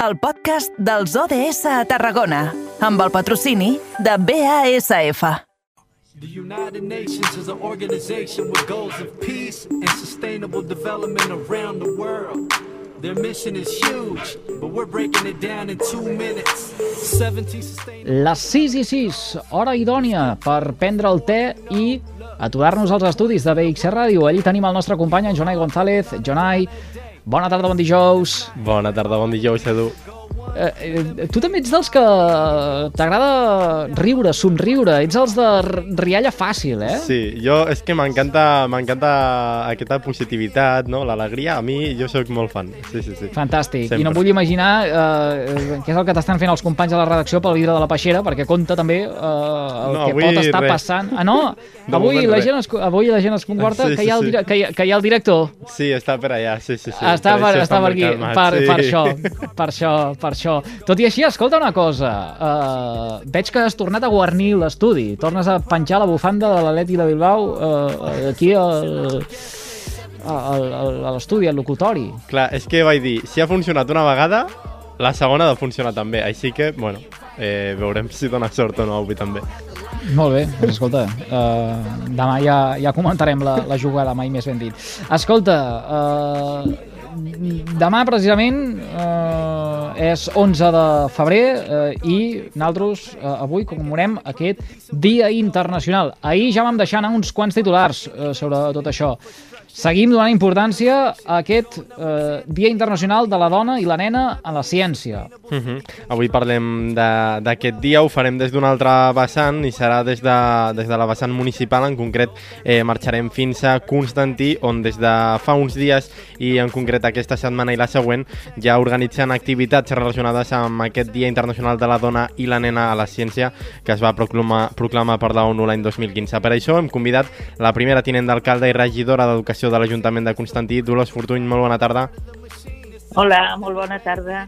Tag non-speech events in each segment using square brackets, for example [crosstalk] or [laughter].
el podcast dels ODS a Tarragona, amb el patrocini de BASF. The United Nations is an organization with goals of peace and sustainable development around the world. Their mission is huge, but we're breaking it down in two minutes. 17 sustainable... Les 6 i 6, hora idònia per prendre el te i aturar-nos als estudis de BX Ràdio. Allí tenim el nostre company, en Jonai González. Jonai, bona tarda, bon dijous. Bona tarda, bon dijous, Edu. Eh, eh, tu també ets dels que t'agrada riure, somriure, ets els de rialla fàcil, eh? Sí, jo és que m'encanta m'encanta aquesta positivitat, no? l'alegria, a mi jo sóc molt fan. Sí, sí, sí. Fantàstic. Sempre. I no vull imaginar eh, què és el que t'estan fent els companys de la redacció pel vidre de la peixera, perquè compta també eh, el No, que pot estar res. passant. Ah, no? De avui, la gent es, avui la gent es comporta [laughs] Sí, que, hi ha el, sí, que, hi ha, que hi ha el director. Sí, està per allà, sí, sí. sí. està per, està per aquí, per, sí. [laughs] per això, per això, per això. Tot i així, escolta una cosa, uh, veig que has tornat a guarnir l'estudi, tornes a penjar la bufanda de l'Atleti de Bilbao uh, aquí al, a l'estudi, al locutori. Clar, és que vaig dir, si ha funcionat una vegada, la segona ha de funcionar també, així que, bueno, eh, veurem si dona sort o no avui també. Molt bé, doncs escolta, uh, demà ja, ja comentarem la, la jugada, mai més ben dit. Escolta, uh, demà precisament uh, és 11 de febrer uh, i nosaltres uh, avui commemorem aquest Dia Internacional. Ahir ja vam deixar anar uns quants titulars uh, sobre tot això. Seguim donant importància a aquest eh, Dia Internacional de la Dona i la Nena a la Ciència. Uh -huh. Avui parlem d'aquest dia, ho farem des d'un altre vessant i serà des de, des de la vessant municipal, en concret eh, marxarem fins a Constantí, on des de fa uns dies i en concret aquesta setmana i la següent ja organitzen activitats relacionades amb aquest Dia Internacional de la Dona i la Nena a la Ciència que es va proclamar, proclamar per la ONU l'any 2015. Per això hem convidat la primera tinent d'alcalde i regidora d'Educació de l'Ajuntament de Constantí, Dolors Fortuny. Molt bona tarda. Hola, molt bona tarda.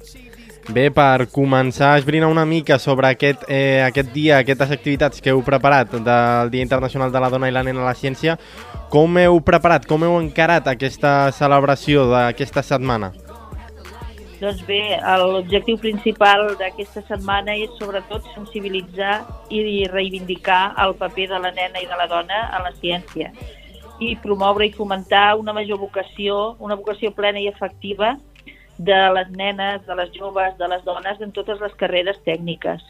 Bé, per començar esbrinar una mica sobre aquest, eh, aquest dia, aquestes activitats que heu preparat del Dia Internacional de la Dona i la Nena a la Ciència, com heu preparat, com heu encarat aquesta celebració d'aquesta setmana? Doncs bé, l'objectiu principal d'aquesta setmana és sobretot sensibilitzar i reivindicar el paper de la nena i de la dona a la ciència i promoure i fomentar una major vocació, una vocació plena i efectiva de les nenes, de les joves, de les dones en totes les carreres tècniques.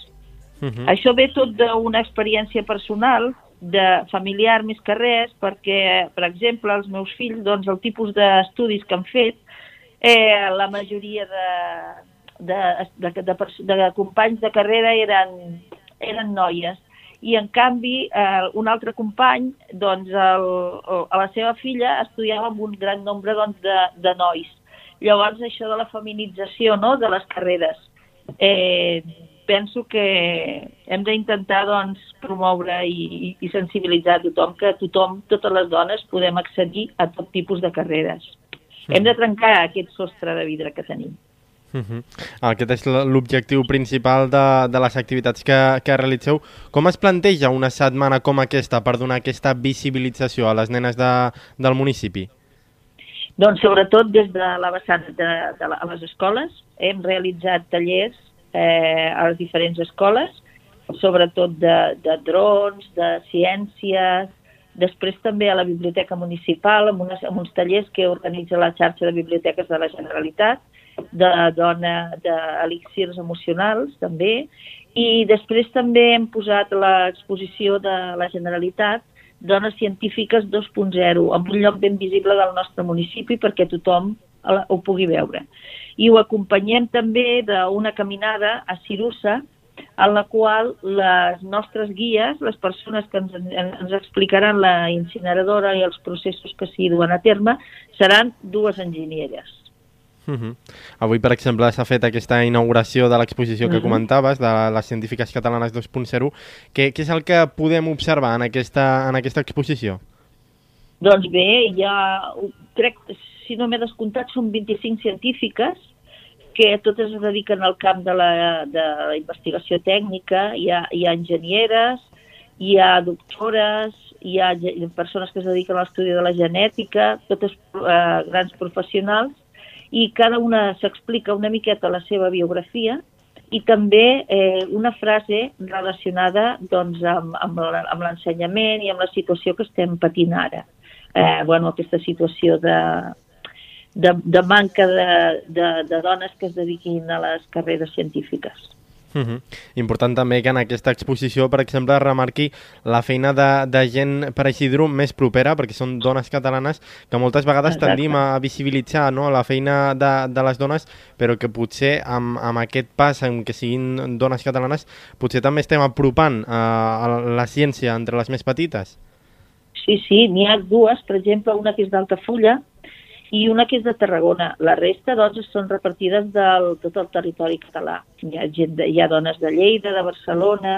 Uh -huh. Això ve tot d'una experiència personal, de familiar més que res, perquè, per exemple, els meus fills, doncs, el tipus d'estudis que han fet, eh, la majoria de, de, de, de, pers- de companys de carrera eren, eren noies. I, en canvi, eh, un altre company, doncs, el, el, a la seva filla estudiava amb un gran nombre doncs, de, de nois. Llavors, això de la feminització no?, de les carreres. Eh, penso que hem d'intentar doncs, promoure i, i sensibilitzar a tothom que tothom, totes les dones, podem accedir a tot tipus de carreres. Hem de trencar aquest sostre de vidre que tenim. Uh -huh. Aquest és l'objectiu principal de, de les activitats que, que realitzeu. Com es planteja una setmana com aquesta per donar aquesta visibilització a les nenes de, del municipi? Doncs sobretot des de la vessant de, de la, a les escoles hem realitzat tallers eh, a les diferents escoles, sobretot de, de drons, de ciències, després també a la biblioteca municipal amb, unes, amb uns tallers que organitza la xarxa de biblioteques de la Generalitat, de dona d'elixirs emocionals també, i després també hem posat l'exposició de la Generalitat Dones Científiques 2.0, amb un lloc ben visible del nostre municipi perquè tothom ho pugui veure. I ho acompanyem també d'una caminada a Cirussa, en la qual les nostres guies, les persones que ens, ens explicaran la incineradora i els processos que s'hi duen a terme, seran dues enginyeres. Uh -huh. Avui, per exemple, s'ha fet aquesta inauguració de l'exposició que Mhm. comentaves, de les científiques catalanes 2.0. Què, què és el que podem observar en aquesta, en aquesta exposició? Doncs bé, ja crec, si no m'he descomptat, són 25 científiques que totes es dediquen al camp de la, de la investigació tècnica, hi ha, hi ha enginyeres, hi ha doctores, hi ha persones que es dediquen a l'estudi de la genètica, totes eh, grans professionals, i cada una s'explica una miqueta la seva biografia i també eh, una frase relacionada doncs, amb, amb l'ensenyament i amb la situació que estem patint ara. Eh, bueno, aquesta situació de, de, de manca de, de, de dones que es dediquin a les carreres científiques. Uh -huh. Important també que en aquesta exposició, per exemple, remarqui la feina de, de gent per així dir-ho més propera, perquè són dones catalanes que moltes vegades Exacte. tendim a visibilitzar no, la feina de, de les dones, però que potser amb, amb aquest pas en què siguin dones catalanes, potser també estem apropant eh, a la ciència entre les més petites. Sí, sí, n'hi ha dues, per exemple, una que és d'Altafulla i una que és de Tarragona. La resta, doncs, són repartides del tot el territori català. Hi ha, gent de, hi ha dones de Lleida, de Barcelona,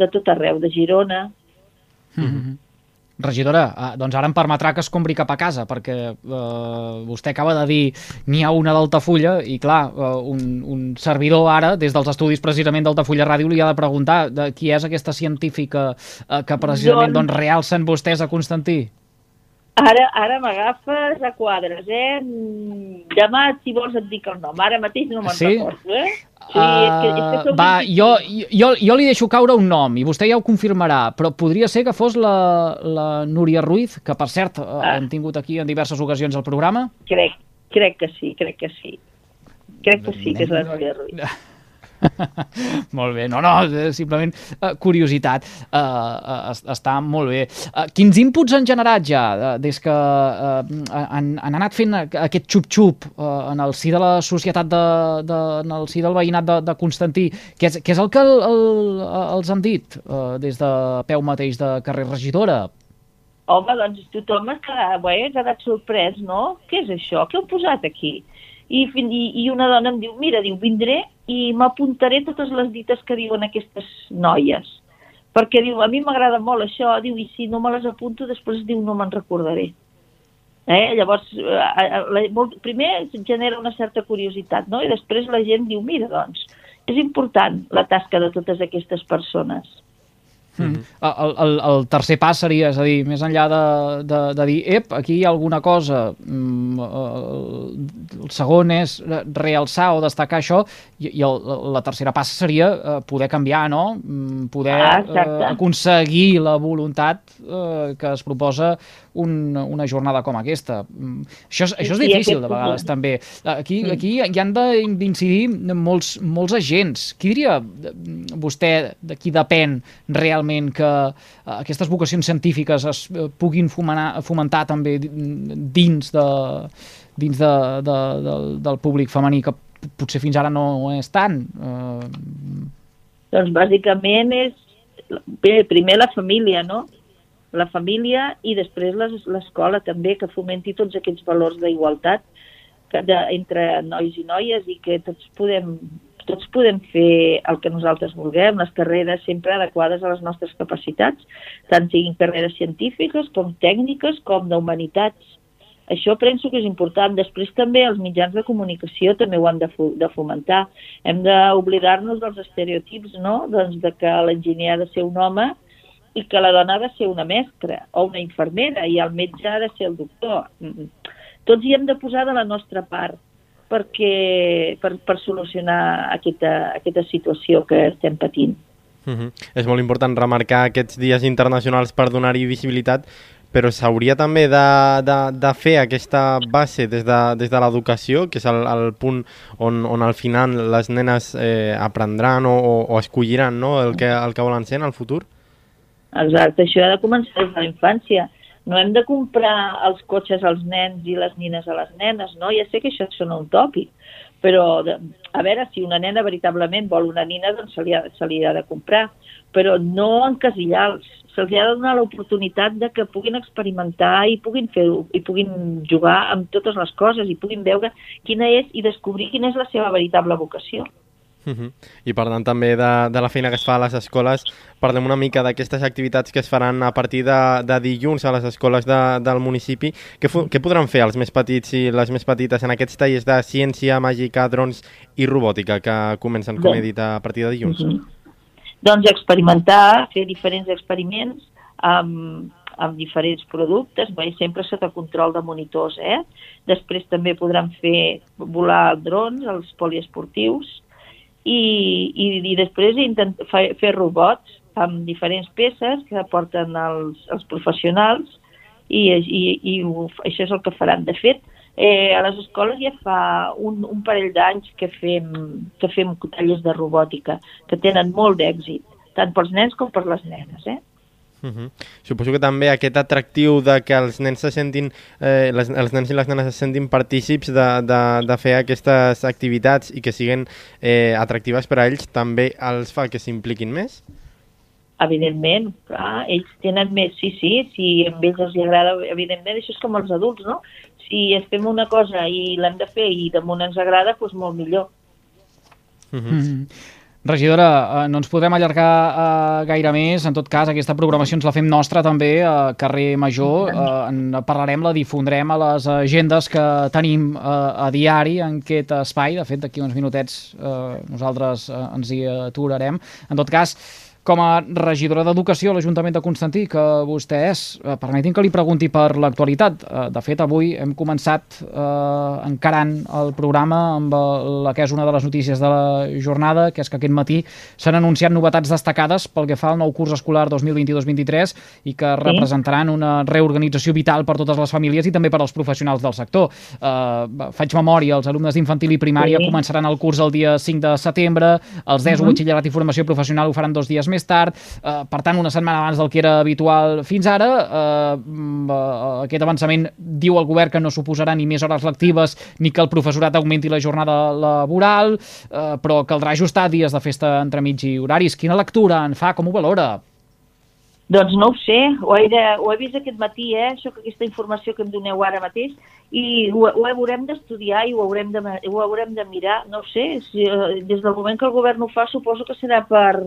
de tot arreu, de Girona. Mhm. Regidora, ah, doncs ara em permetrà que es compri cap a casa, perquè eh, vostè acaba de dir n'hi ha una d'Altafulla i clar, eh, un, un servidor ara, des dels estudis precisament d'Altafulla Ràdio, li ha de preguntar de qui és aquesta científica eh, que precisament Doncs- doncs, realcen vostès a Constantí. Ara, ara m'agafes a quadres, eh? Mm, Demà, si vols, et dic el nom. Ara mateix no me'n Sí? recordo, eh? Sí, és que, és que Uh, som va, 25. jo, jo, jo li deixo caure un nom i vostè ja ho confirmarà, però podria ser que fos la, la Núria Ruiz, que per cert eh, Ah. hem tingut aquí en diverses ocasions al programa. Crec, crec que sí, crec que sí. Crec que sí, que és la Núria Ruiz. [laughs] [laughs] molt bé, no, no, eh, simplement uh, curiositat, uh, uh, està molt bé. Uh, quins inputs han generat ja, uh, des que uh, han, han anat fent aquest xup-xup uh, en el si de la societat, de, de, en el si del veïnat de, de Constantí? Què és, què és el que el, el, els han dit uh, des de peu mateix de carrer regidora? Home, doncs tothom ha quedat, bé, ha quedat sorprès, no? Què és això? Què heu posat aquí? I, i, I una dona em diu, mira, diu, vindré i m'apuntaré totes les dites que diuen aquestes noies. Perquè diu, a mi m'agrada molt això, diu, i si no me les apunto, després diu, no me'n recordaré. Eh? Llavors, eh, eh, la, molt, primer genera una certa curiositat, no? I després la gent diu, mira, doncs, és important la tasca de totes aquestes persones. Mm. El, el, el tercer pas seria, és a dir, més enllà de, de, de dir, ep, aquí hi ha alguna cosa, mm, el, el segon és realçar o destacar això, i, i el, la tercera passa seria eh, poder canviar, no? Mm, Poder Ah, eh, aconseguir la voluntat eh, que es proposa un, una jornada com aquesta. Mm, Això, és- això és difícil, de vegades, punt. també. Aquí, aquí hi han de- d'incidir molts, molts agents. Qui diria eh, vostè de qui depèn realment que eh, aquestes vocacions científiques es eh, puguin fomenar, fomentar també di- dins, de, dins de, de, del, del públic femení que potser fins ara no és tant? Eh, Doncs bàsicament és, primer la família, no? La família i després les- l'escola també, que fomenti tots aquests valors d'igualtat de, entre nois i noies i que tots podem, tots podem fer el que nosaltres vulguem, les carreres sempre adequades a les nostres capacitats, tant siguin carreres científiques com tècniques com d'humanitats. Això penso que és important. Després també els mitjans de comunicació també ho han de, de fomentar. Hem d'oblidar-nos dels estereotips, no? Doncs de que l'enginyer ha de ser un home i que la dona ha de ser una mestra o una infermera i el metge ha de ser el doctor. Mm. Tots hi hem de posar de la nostra part perquè, per, per solucionar aquesta, aquesta situació que estem patint. Uh -huh. És molt important remarcar aquests dies internacionals per donar-hi visibilitat, però s'hauria també de, de, de fer aquesta base des de, des de l'educació, que és el, el punt on, on al final les nenes eh, aprendran o, o, o escolliran no? el, que, el que volen ser en el futur? Exacte, això ha de començar des de la infància. No hem de comprar els cotxes als nens i les nines a les nenes, no? Ja sé que això sona un tòpic, però de, a veure, si una nena veritablement vol una nina, doncs se li ha, se li ha de comprar, però no encasillar-los. Se'ls ha de donar l'oportunitat de que puguin experimentar i puguin fer i puguin jugar amb totes les coses i puguin veure quina és i descobrir quina és la seva veritable vocació. Uh -huh. I per tant també de, de la feina que es fa a les escoles, parlem una mica d'aquestes activitats que es faran a partir de, de dilluns a les escoles de, del municipi. Què, què podran fer els més petits i les més petites en aquests tallers de ciència, màgica, drons i robòtica que comencen, com he dit, a partir de dilluns? Mhm. Doncs experimentar, fer diferents experiments amb, amb diferents productes, bé, sempre sota control de monitors, eh? Després també podran fer volar drons, els poliesportius, i, i, i després intent, fer, robots amb diferents peces que porten els, els professionals i, i, i això és el que faran. De fet, eh, a les escoles ja fa un, un parell d'anys que fem, que fem tallers de robòtica, que tenen molt d'èxit, tant pels nens com per les nenes. Eh? Uh -huh. Suposo que també aquest atractiu de que els nens se sentin, eh, les, els nens i les nenes se sentin partícips de, de, de fer aquestes activitats i que siguin eh, atractives per a ells també els fa que s'impliquin més? Evidentment, clar, ells tenen més, sí, sí, si a ells els agrada, evidentment, això és com els adults, no? Si es fem una cosa i l'hem de fer i damunt ens agrada, doncs molt millor. Uh -huh. Mm -hmm. Regidora, eh, no ens podrem allargar eh, gaire més. En tot cas, aquesta programació ens la fem nostra també a carrer Major. Eh, en parlarem, la difondrem a les agendes que tenim eh, a diari en aquest espai. De fet, d'aquí uns minutets eh, nosaltres eh, ens hi aturarem. En tot cas, com a regidora d'Educació a l'Ajuntament de Constantí, que vostè és, eh, permetin que li pregunti per l'actualitat. Eh, de fet, avui hem començat eh, encarant el programa amb la que és una de les notícies de la jornada, que és que aquest matí s'han anunciat novetats destacades pel que fa al nou curs escolar 2022-2023 i que sí. representaran una reorganització vital per totes les famílies i també per als professionals del sector. Eh, faig memòria, els alumnes d'infantil i primària sí. començaran el curs el dia 5 de setembre, els 10 uh -huh. batxillerat i formació professional ho faran dos dies més tard, eh, per tant, una setmana abans del que era habitual fins ara. Eh, mm, eh, aquest avançament diu el govern que no suposarà ni més hores lectives ni que el professorat augmenti la jornada laboral, eh, però caldrà ajustar dies de festa entremig i horaris. Quina lectura en fa? Com ho valora? Doncs no ho sé, ho he, de, ho he vist aquest matí, eh, això, aquesta informació que em doneu ara mateix, i ho, ho haurem d'estudiar i ho haurem de, ho haurem de mirar, no sé, si, eh, des del moment que el govern ho fa suposo que serà per,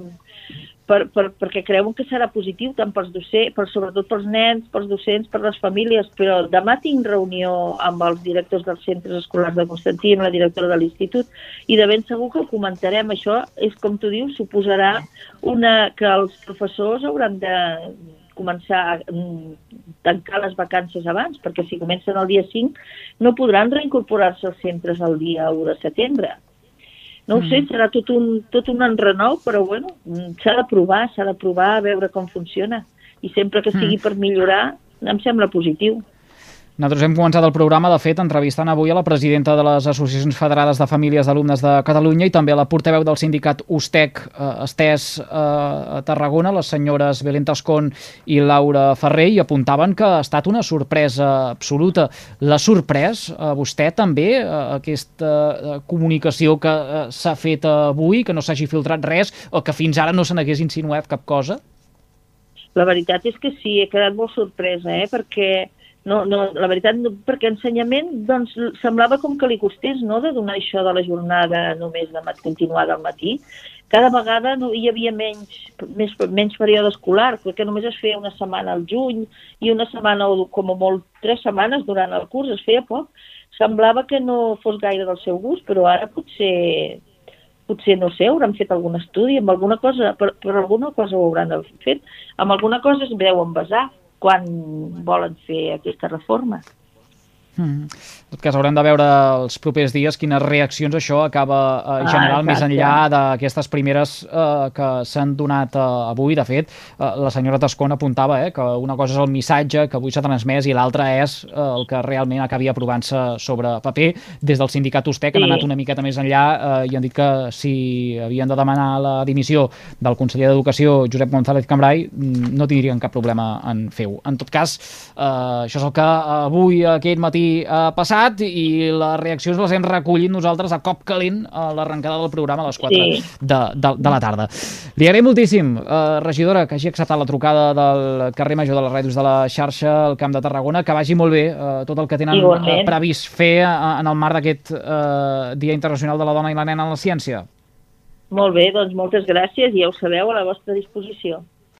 per, per, perquè creuen que serà positiu tant pels docents, per, sobretot pels nens, pels docents, per les famílies, però demà tinc reunió amb els directors dels centres escolars de Constantí, amb la directora de l'institut, i de ben segur que ho comentarem. Això és, com tu dius, suposarà una, que els professors hauran de començar a mm, tancar les vacances abans, perquè si comencen el dia 5 no podran reincorporar-se als centres el dia 1 de setembre. No ho mm. sé, serà tot un, tot un enrenou, però bueno, s'ha de provar, s'ha de provar a veure com funciona. I sempre que sigui mm. per millorar, em sembla positiu. Nosaltres hem començat el programa, de fet, entrevistant avui a la presidenta de les Associacions Federades de Famílies d'Alumnes de Catalunya i també a la portaveu del sindicat USTEC eh, estès eh, a Tarragona, les senyores Belén Tascón i Laura Ferrer, i apuntaven que ha estat una sorpresa absoluta. L'ha sorprès a eh, vostè també eh, aquesta eh, comunicació que eh, s'ha fet avui, que no s'hagi filtrat res o que fins ara no se n'hagués insinuat cap cosa? La veritat és que sí, he quedat molt sorpresa, eh? perquè no, no, la veritat, no, perquè ensenyament doncs, semblava com que li costés no, de donar això de la jornada només de mat continuada al matí. Cada vegada no, hi havia menys, més, menys període escolar, perquè només es feia una setmana al juny i una setmana o com a molt tres setmanes durant el curs, es feia poc. Semblava que no fos gaire del seu gust, però ara potser potser, no sé, hauran fet algun estudi, amb alguna cosa, per, per alguna cosa ho hauran fet, amb alguna cosa es deuen basar quan volen fer aquesta reforma. Mm. En tot cas, haurem de veure els propers dies quines reaccions això acaba eh, ah, general ah, més enllà d'aquestes primeres eh, que s'han donat eh, avui. De fet, eh, la senyora Tascon apuntava eh, que una cosa és el missatge que avui s'ha transmès i l'altra és eh, el que realment acabi aprovant-se sobre paper. Des del sindicat USTEC sí. han anat una miqueta més enllà eh, i han dit que si havien de demanar la dimissió del conseller d'Educació, Josep González Cambrai, mm, no tindrien cap problema en fer-ho. En tot cas, eh, això és el que avui, aquest matí, ha passat i les reaccions les hem recollit nosaltres a cop calent a l'arrencada del programa a les 4 sí. de, de, de la tarda. Li agraïm moltíssim, eh, regidora, que hagi acceptat la trucada del carrer Major de les Ràdios de la xarxa al Camp de Tarragona, que vagi molt bé eh, tot el que tenen Igualment. Eh, previst fer eh, en el marc d'aquest eh, Dia Internacional de la Dona i la Nena en la Ciència. Molt bé, doncs moltes gràcies i ja ho sabeu a la vostra disposició.